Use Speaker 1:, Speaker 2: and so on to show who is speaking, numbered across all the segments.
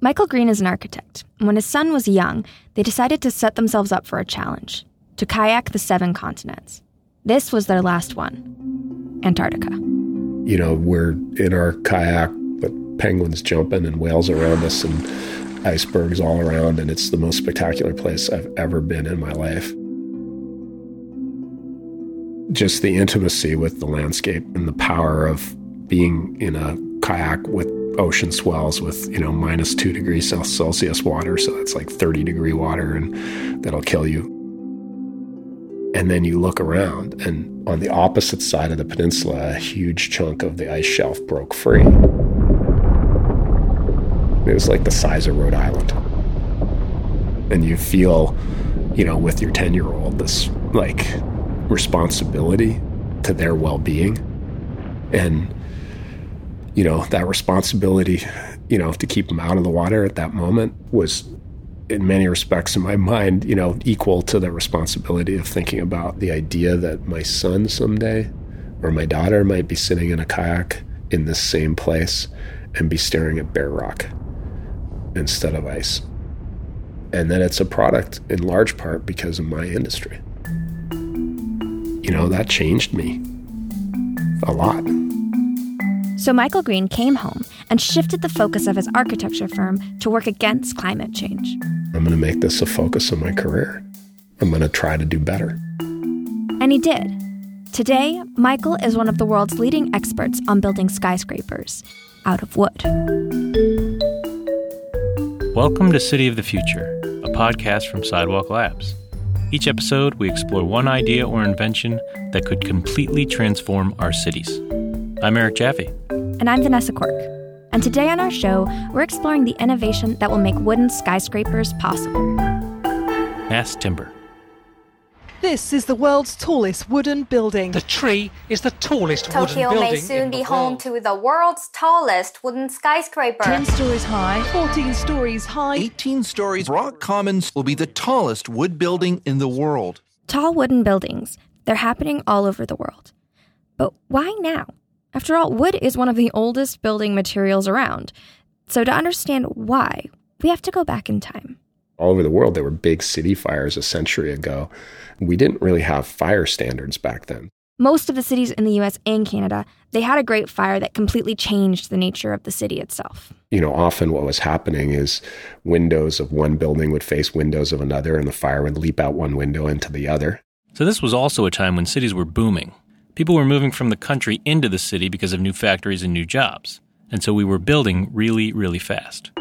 Speaker 1: Michael Green is an architect, when his son was young, they decided to set themselves up for a challenge to kayak the seven continents. This was their last one Antarctica.
Speaker 2: You know, we're in our kayak with penguins jumping and whales around us and icebergs all around, and it's the most spectacular place I've ever been in my life. Just the intimacy with the landscape and the power of being in a kayak with ocean swells with you know minus two degrees celsius water so that's like 30 degree water and that'll kill you. And then you look around and on the opposite side of the peninsula a huge chunk of the ice shelf broke free. It was like the size of rhode island. And you feel you know with your 10 year old this like responsibility to their well-being. And you know, that responsibility, you know, to keep them out of the water at that moment was in many respects in my mind, you know, equal to the responsibility of thinking about the idea that my son someday or my daughter might be sitting in a kayak in this same place and be staring at bare rock instead of ice. And then it's a product in large part because of my industry. You know, that changed me a lot.
Speaker 1: So Michael Green came home and shifted the focus of his architecture firm to work against climate change.
Speaker 2: I'm going to make this a focus of my career. I'm going to try to do better.
Speaker 1: And he did. Today, Michael is one of the world's leading experts on building skyscrapers out of wood.
Speaker 3: Welcome to City of the Future, a podcast from Sidewalk Labs. Each episode, we explore one idea or invention that could completely transform our cities. I'm Eric Jaffe.
Speaker 1: And I'm Vanessa Quirk. And today on our show, we're exploring the innovation that will make wooden skyscrapers possible
Speaker 3: mass timber.
Speaker 4: This is the world's tallest wooden building.
Speaker 5: The tree is the tallest
Speaker 6: Tokyo
Speaker 5: wooden building.
Speaker 6: Tokyo may soon
Speaker 5: in
Speaker 6: be
Speaker 5: the
Speaker 6: home
Speaker 5: world.
Speaker 6: to the world's tallest wooden skyscraper.
Speaker 4: 10 stories high, 14 stories high.
Speaker 7: 18 stories, Brock Commons will be the tallest wood building in the world.
Speaker 1: Tall wooden buildings, they're happening all over the world. But why now? After all, wood is one of the oldest building materials around. So to understand why, we have to go back in time.
Speaker 2: All over the world, there were big city fires a century ago. We didn't really have fire standards back then.
Speaker 1: Most of the cities in the US and Canada, they had a great fire that completely changed the nature of the city itself.
Speaker 2: You know, often what was happening is windows of one building would face windows of another, and the fire would leap out one window into the other.
Speaker 3: So, this was also a time when cities were booming. People were moving from the country into the city because of new factories and new jobs. And so we were building really, really fast.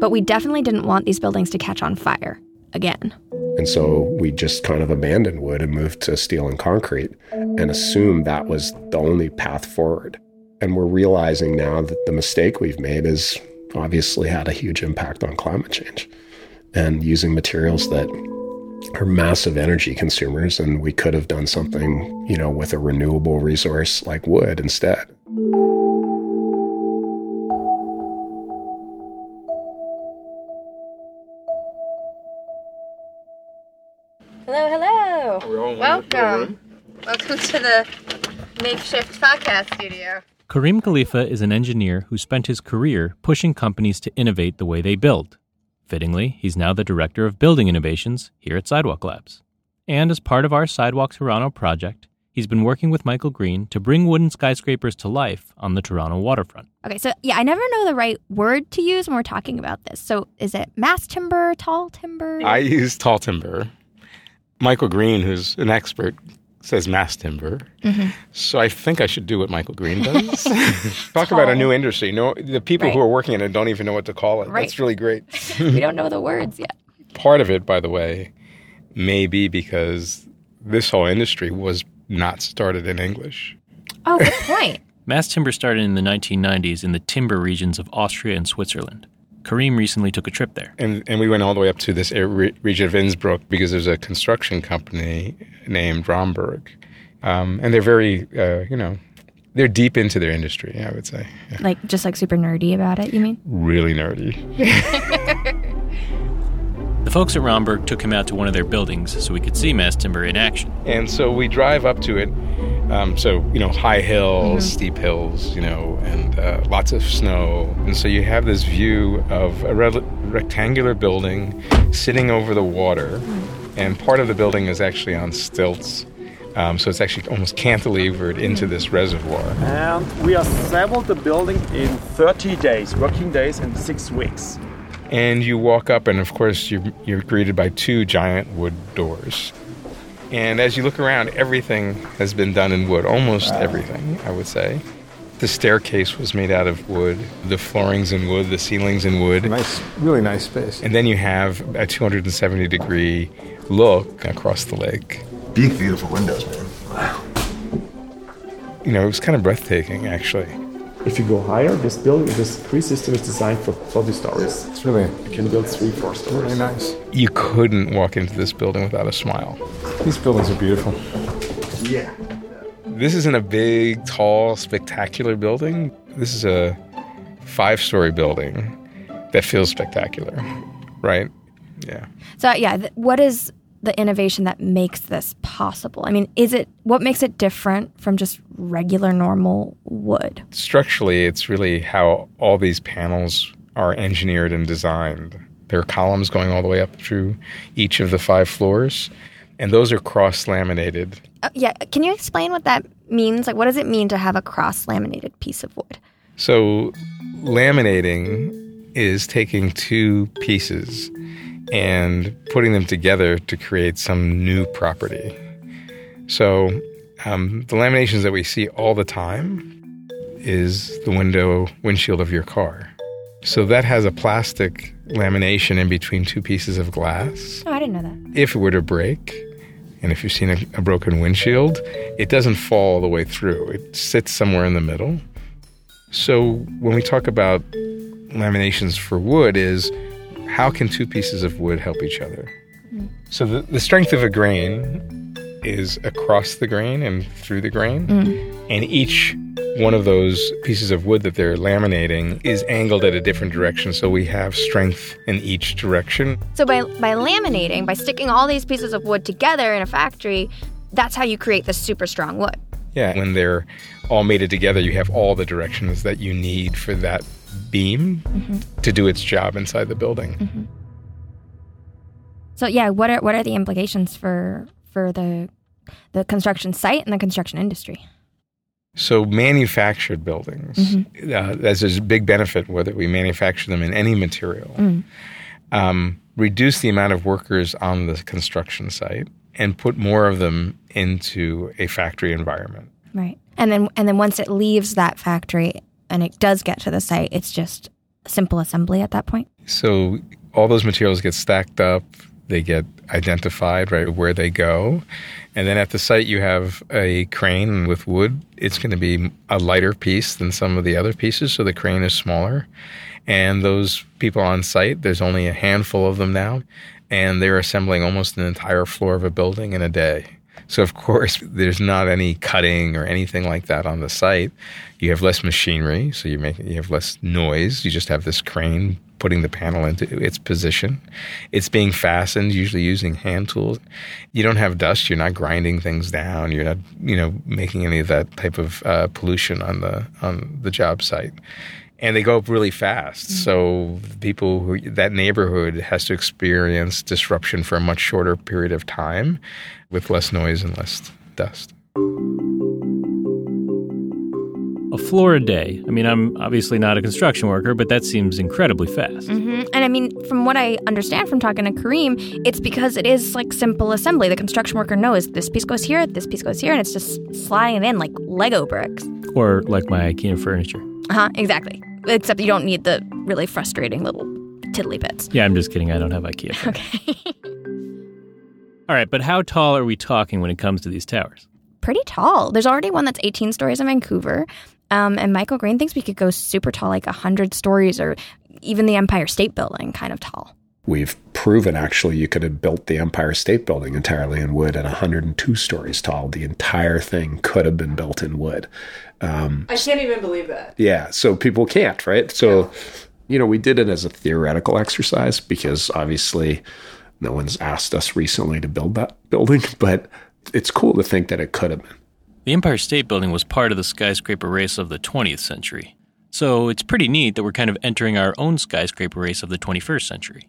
Speaker 1: But we definitely didn't want these buildings to catch on fire again.
Speaker 2: And so we just kind of abandoned wood and moved to steel and concrete and assumed that was the only path forward. And we're realizing now that the mistake we've made has obviously had a huge impact on climate change and using materials that are massive energy consumers and we could have done something, you know, with a renewable resource like wood instead.
Speaker 8: Hello, hello. Welcome. Welcome to the makeshift podcast studio.
Speaker 3: Kareem Khalifa is an engineer who spent his career pushing companies to innovate the way they build. Fittingly, he's now the director of building innovations here at Sidewalk Labs. And as part of our Sidewalk Toronto project, he's been working with Michael Green to bring wooden skyscrapers to life on the Toronto waterfront.
Speaker 1: Okay, so yeah, I never know the right word to use when we're talking about this. So is it mass timber, tall timber?
Speaker 9: I use tall timber. Michael Green, who's an expert, says mass timber.
Speaker 1: Mm-hmm.
Speaker 9: So I think I should do what Michael Green does. Talk about a new industry. No, the people who are working in it don't even know what to call it.
Speaker 1: Right.
Speaker 9: That's really great.
Speaker 1: we don't know the words yet.
Speaker 9: Part of it, by the way, may be because this whole industry was not started in English.
Speaker 8: Oh, good point.
Speaker 3: Mass timber started in the 1990s in the timber regions of Austria and Switzerland. Kareem recently took a trip there.
Speaker 9: And, and we went all the way up to this region of Innsbruck because there's a construction company named Rhomberg. Um, and they're very, uh, you know, they're deep into their industry, I would say. Yeah.
Speaker 1: Like just like super nerdy about it, you mean?
Speaker 9: Really nerdy.
Speaker 3: The folks at Rhomberg took him out to one of their buildings so we could see mass timber in action.
Speaker 9: And so we drive up to it, Um, so, you know, high hills, steep hills, you know, and uh, lots of snow. And so you have this view of a re- rectangular building sitting over the water. And part of the building is actually on stilts. Um, so it's actually almost cantilevered into this reservoir.
Speaker 10: And we assembled the building in 30 days, working days, in six weeks.
Speaker 9: And you walk up, and of course, you're, you're greeted by two giant wood doors. And as you look around, everything has been done in wood, almost everything, I would say. The staircase was made out of wood, the floorings in wood, the ceilings in wood.
Speaker 2: Nice, really nice space.
Speaker 9: And then you have a 270 degree look across the lake.
Speaker 11: Big, beautiful windows, man. Wow.
Speaker 9: You know, it was kind of breathtaking, actually.
Speaker 10: If you go higher, this building, this Cree system is designed for 40 stories.
Speaker 2: It's really,
Speaker 10: You can build three, four stories.
Speaker 2: really nice.
Speaker 9: You couldn't walk into this building without a smile.
Speaker 2: These buildings are beautiful.
Speaker 11: Yeah.
Speaker 9: This isn't a big, tall, spectacular building. This is a five story building that feels spectacular, right? Yeah.
Speaker 1: So yeah, th- what is the innovation that makes this possible? I mean, is it what makes it different from just regular normal wood?
Speaker 9: Structurally, it's really how all these panels are engineered and designed. There are columns going all the way up through each of the five floors, and those are cross laminated.
Speaker 1: Uh, yeah, can you explain what that means? Like, what does it mean to have a cross laminated piece of wood?
Speaker 9: So, laminating is taking two pieces and putting them together to create some new property. So, um, the laminations that we see all the time is the window windshield of your car. So that has a plastic lamination in between two pieces of glass.
Speaker 1: Oh, I didn't know that.
Speaker 9: If it were to break, and if you've seen a, a broken windshield, it doesn't fall all the way through. It sits somewhere in the middle. So when we talk about laminations for wood is how can two pieces of wood help each other? So the, the strength of a grain is across the grain and through the grain. Mm. And each one of those pieces of wood that they're laminating is angled at a different direction. So we have strength in each direction.
Speaker 1: So by by laminating, by sticking all these pieces of wood together in a factory, that's how you create this super strong wood.
Speaker 9: Yeah. When they're all mated together, you have all the directions that you need for that beam to do its job inside the building.
Speaker 1: So yeah, what are what are the implications for for the the construction site and the construction industry?
Speaker 9: So manufactured buildings, uh, there's a big benefit whether we manufacture them in any material. Um, reduce the amount of workers on the construction site and put more of them into a factory environment.
Speaker 1: Right. And then and then once it leaves that factory and it does get to the site, it's just simple assembly at that point.
Speaker 9: So all those materials get stacked up, they get identified right where they go. And then at the site you have a crane with wood. It's going to be a lighter piece than some of the other pieces, so the crane is smaller. And those people on site, there's only a handful of them now, and they're assembling almost an entire floor of a building in a day. So of course, there's not any cutting or anything like that on the site. You have less machinery, so you make you have less noise. You just have this crane putting the panel into its position. It's being fastened, usually using hand tools. You don't have dust. You're not grinding things down. You're not, you know, making any of that type of uh, pollution on the on the job site. And they go up really fast. So people who that neighborhood has to experience disruption for a much shorter period of time, with less noise and less dust.
Speaker 3: A floor a day. I mean, I'm obviously not a construction worker, but that seems incredibly fast.
Speaker 1: hmm And I mean, from what I understand from talking to Kareem, it's because it is like simple assembly. The construction worker knows this piece goes here, this piece goes here, and it's just sliding it in like Lego bricks.
Speaker 3: Or like my IKEA furniture.
Speaker 1: Uh huh. Exactly. Except you don't need the really frustrating little tiddly bits.
Speaker 3: Yeah, I'm just kidding. I don't have IKEA. furniture. All right, but how tall are we talking when it comes to these towers?
Speaker 1: Pretty tall. There's already one that's 18 stories in Vancouver. Um, and Michael Green thinks we could go super tall, like 100 stories, or even the Empire State Building kind of tall.
Speaker 2: We've proven actually you could have built the Empire State Building entirely in wood at 102 stories tall. The entire thing could have been built in wood. Um,
Speaker 4: I can't even believe that.
Speaker 2: yeah, so people can't, right? So, you know, we did it as a theoretical exercise because obviously no one's asked us recently to build that building, but it's cool to think that it could have been.
Speaker 3: The Empire State Building was part of the skyscraper race of the 20th century. So it's pretty neat that we're kind of entering our own skyscraper race of the 21st century.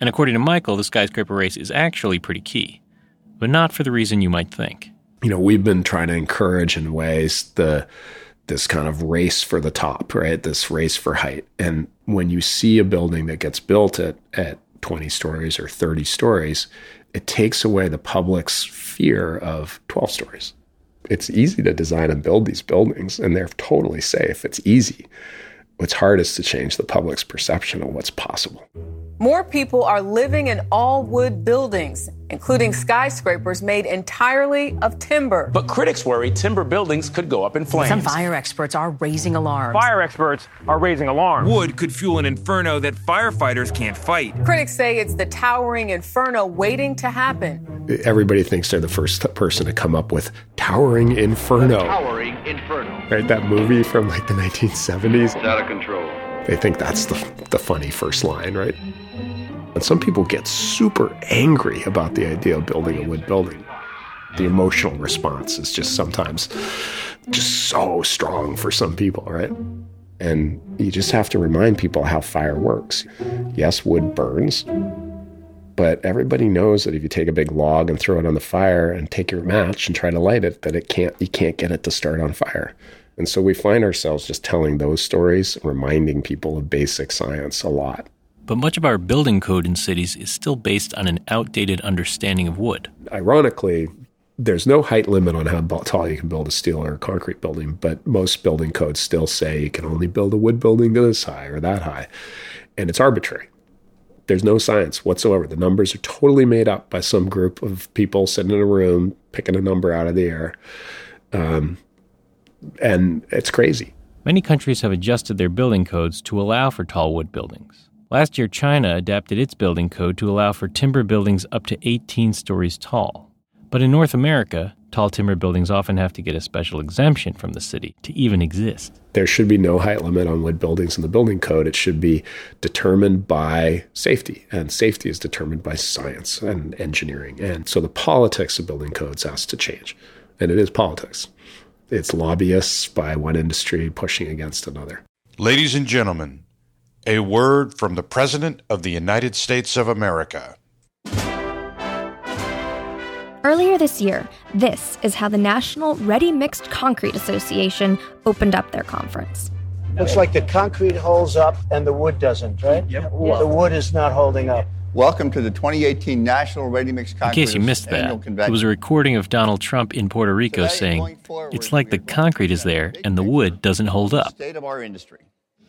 Speaker 3: And according to Michael, the skyscraper race is actually pretty key, but not for the reason you might think.
Speaker 2: You know, we've been trying to encourage in ways the this kind of race for the top, right? This race for height. And when you see a building that gets built at, at 20 stories or 30 stories, it takes away the public's fear of 12 stories. It's easy to design and build these buildings, and they're totally safe. It's easy. What's hard is to change the public's perception of what's possible.
Speaker 12: More people are living in all wood buildings, including skyscrapers made entirely of timber.
Speaker 13: But critics worry timber buildings could go up in flames.
Speaker 14: Some fire experts are raising alarms.
Speaker 10: Fire experts are raising alarms.
Speaker 15: Wood could fuel an inferno that firefighters can't fight.
Speaker 12: Critics say it's the towering inferno waiting to happen.
Speaker 2: Everybody thinks they're the first person to come up with towering inferno.
Speaker 16: Towering inferno.
Speaker 2: Right, that movie from like the 1970s.
Speaker 16: It's out of control.
Speaker 2: They think that's the, the funny first line, right? And some people get super angry about the idea of building a wood building. The emotional response is just sometimes just so strong for some people, right? And you just have to remind people how fire works. Yes, wood burns, but everybody knows that if you take a big log and throw it on the fire and take your match and try to light it, that it can't you can't get it to start on fire. And so we find ourselves just telling those stories, reminding people of basic science a lot.
Speaker 3: But much of our building code in cities is still based on an outdated understanding of wood.
Speaker 2: Ironically, there's no height limit on how tall you can build a steel or a concrete building, but most building codes still say you can only build a wood building this high or that high. And it's arbitrary. There's no science whatsoever. The numbers are totally made up by some group of people sitting in a room picking a number out of the air. Um, and it's crazy.
Speaker 3: Many countries have adjusted their building codes to allow for tall wood buildings. Last year, China adapted its building code to allow for timber buildings up to 18 stories tall. But in North America, tall timber buildings often have to get a special exemption from the city to even exist.
Speaker 2: There should be no height limit on wood buildings in the building code. It should be determined by safety, and safety is determined by science and engineering. And so the politics of building codes has to change. And it is politics. It's lobbyists by one industry pushing against another.
Speaker 17: Ladies and gentlemen, a word from the President of the United States of America.
Speaker 1: Earlier this year, this is how the National Ready Mixed Concrete Association opened up their conference.
Speaker 18: Looks like the concrete holds up and the wood doesn't, right?
Speaker 19: Yep.
Speaker 18: The wood is not holding up.
Speaker 19: Welcome to the 2018 National Ready Mix Concrete.
Speaker 3: In case you missed that, it was a recording of Donald Trump in Puerto Rico
Speaker 19: Today,
Speaker 3: saying,
Speaker 19: forward,
Speaker 3: It's like the concrete is there and the wood doesn't hold up.
Speaker 19: State of our industry.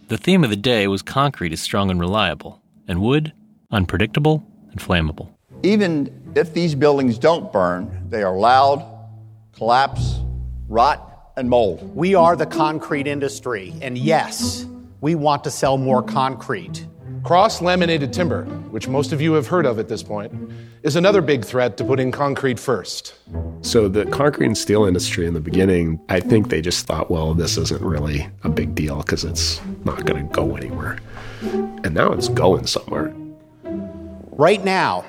Speaker 3: The theme of the day was concrete is strong and reliable, and wood, unpredictable and flammable.
Speaker 19: Even if these buildings don't burn, they are loud, collapse, rot, and mold.
Speaker 20: We are the concrete industry, and yes, we want to sell more concrete.
Speaker 21: Cross laminated timber, which most of you have heard of at this point, is another big threat to putting concrete first.
Speaker 2: So, the concrete and steel industry in the beginning, I think they just thought, well, this isn't really a big deal because it's not going to go anywhere. And now it's going somewhere.
Speaker 20: Right now,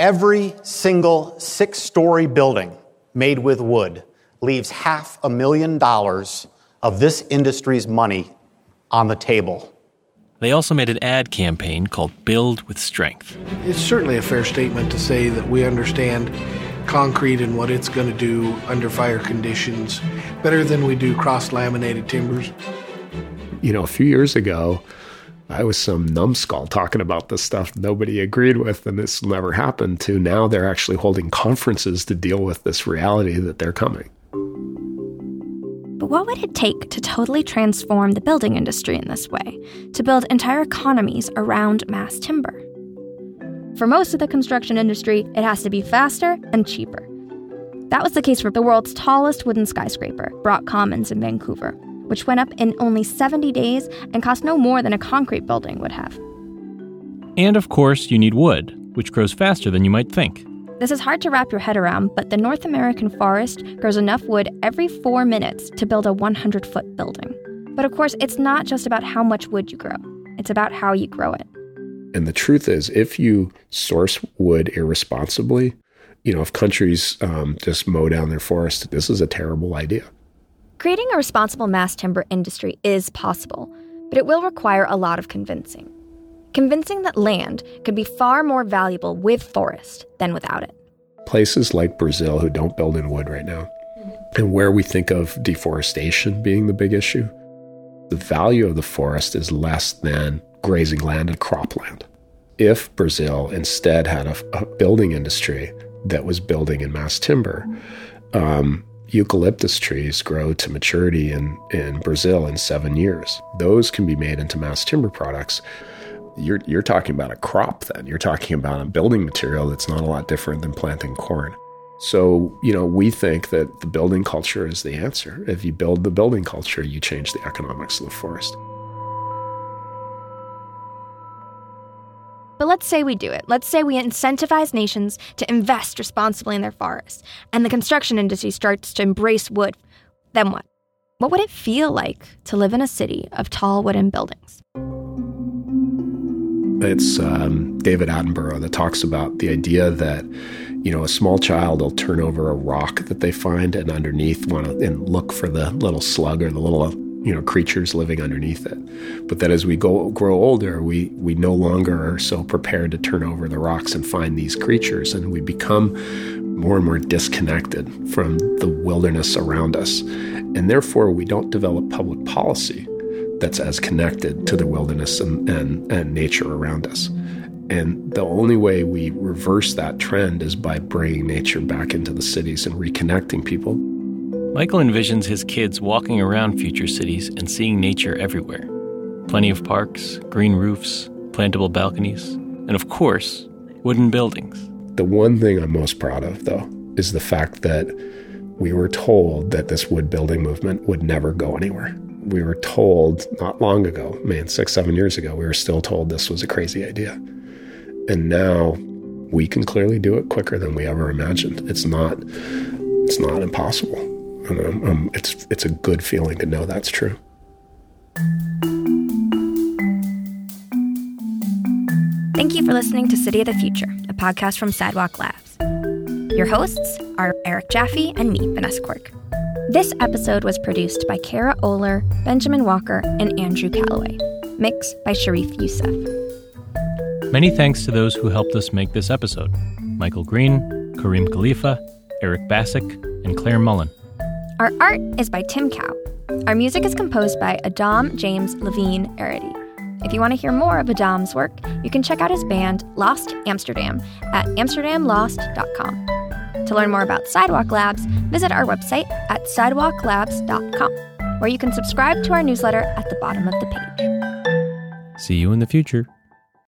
Speaker 20: every single six story building made with wood leaves half a million dollars of this industry's money on the table.
Speaker 3: They also made an ad campaign called Build with Strength.
Speaker 22: It's certainly a fair statement to say that we understand concrete and what it's going to do under fire conditions better than we do cross laminated timbers.
Speaker 2: You know, a few years ago, I was some numbskull talking about this stuff nobody agreed with, and this never happened. To now, they're actually holding conferences to deal with this reality that they're coming.
Speaker 1: But what would it take to totally transform the building industry in this way, to build entire economies around mass timber? For most of the construction industry, it has to be faster and cheaper. That was the case for the world's tallest wooden skyscraper, Brock Commons in Vancouver, which went up in only 70 days and cost no more than a concrete building would have.
Speaker 3: And of course, you need wood, which grows faster than you might think.
Speaker 1: This is hard to wrap your head around, but the North American forest grows enough wood every four minutes to build a 100 foot building. But of course, it's not just about how much wood you grow, it's about how you grow it.
Speaker 2: And the truth is, if you source wood irresponsibly, You know, if countries um, just mow down their forests, this is a terrible idea.
Speaker 1: Creating a responsible mass timber industry is possible, but it will require a lot of convincing. Convincing that land could be far more valuable with forest than without it.
Speaker 2: Places like Brazil who don't build in wood right now, and where we think of deforestation being the big issue, the value of the forest is less than grazing land and cropland. If Brazil instead had a, a building industry that was building in mass timber, um, eucalyptus trees grow to maturity in, in Brazil in seven years. Those can be made into mass timber products. You're, you're talking about a crop then. You're talking about a building material that's not a lot different than planting corn. So, you know, we think that the building culture is the answer. If you build the building culture, you change the economics of the forest.
Speaker 1: But let's say we do it. Let's say we incentivize nations to invest responsibly in their forests, and the construction industry starts to embrace wood. Then what? What would it feel like to live in a city of tall wooden buildings?
Speaker 2: It's um, David Attenborough that talks about the idea that you know a small child will turn over a rock that they find and underneath want to and look for the little slug or the little you know creatures living underneath it. But that as we go grow older we we no longer are so prepared to turn over the rocks and find these creatures and we become more and more disconnected from the wilderness around us. And therefore we don't develop public policy that's as connected to the wilderness and, and, and nature around us and the only way we reverse that trend is by bringing nature back into the cities and reconnecting people
Speaker 3: Michael envisions his kids walking around future cities and seeing nature everywhere. Plenty of parks, green roofs, plantable balconies, and of course, wooden buildings.
Speaker 2: The one thing I'm most proud of, though, is the fact that we were told that this wood building movement would never go anywhere. We were told not long ago, man, six, seven years ago, we were still told this was a crazy idea. And now we can clearly do it quicker than we ever imagined. It's not it's not impossible. And um, um, it's it's a good feeling to know that's true.
Speaker 1: Thank you for listening to City of the Future, a podcast from Sidewalk Labs. Your hosts are Eric Jaffe and me, Vanessa Quirk. This episode was produced by Kara Oehler, Benjamin Walker, and Andrew Callaway. Mixed by Sharif Youssef.
Speaker 3: Many thanks to those who helped us make this episode Michael Green, Kareem Khalifa, Eric Bassick, and Claire Mullen.
Speaker 1: Our art is by Tim Cow. Our music is composed by Adam James Levine Arity. If you want to hear more of Adam's work, you can check out his band Lost Amsterdam at amsterdamlost.com. To learn more about Sidewalk Labs, visit our website at sidewalklabs.com, where you can subscribe to our newsletter at the bottom of the page.
Speaker 3: See you in the future.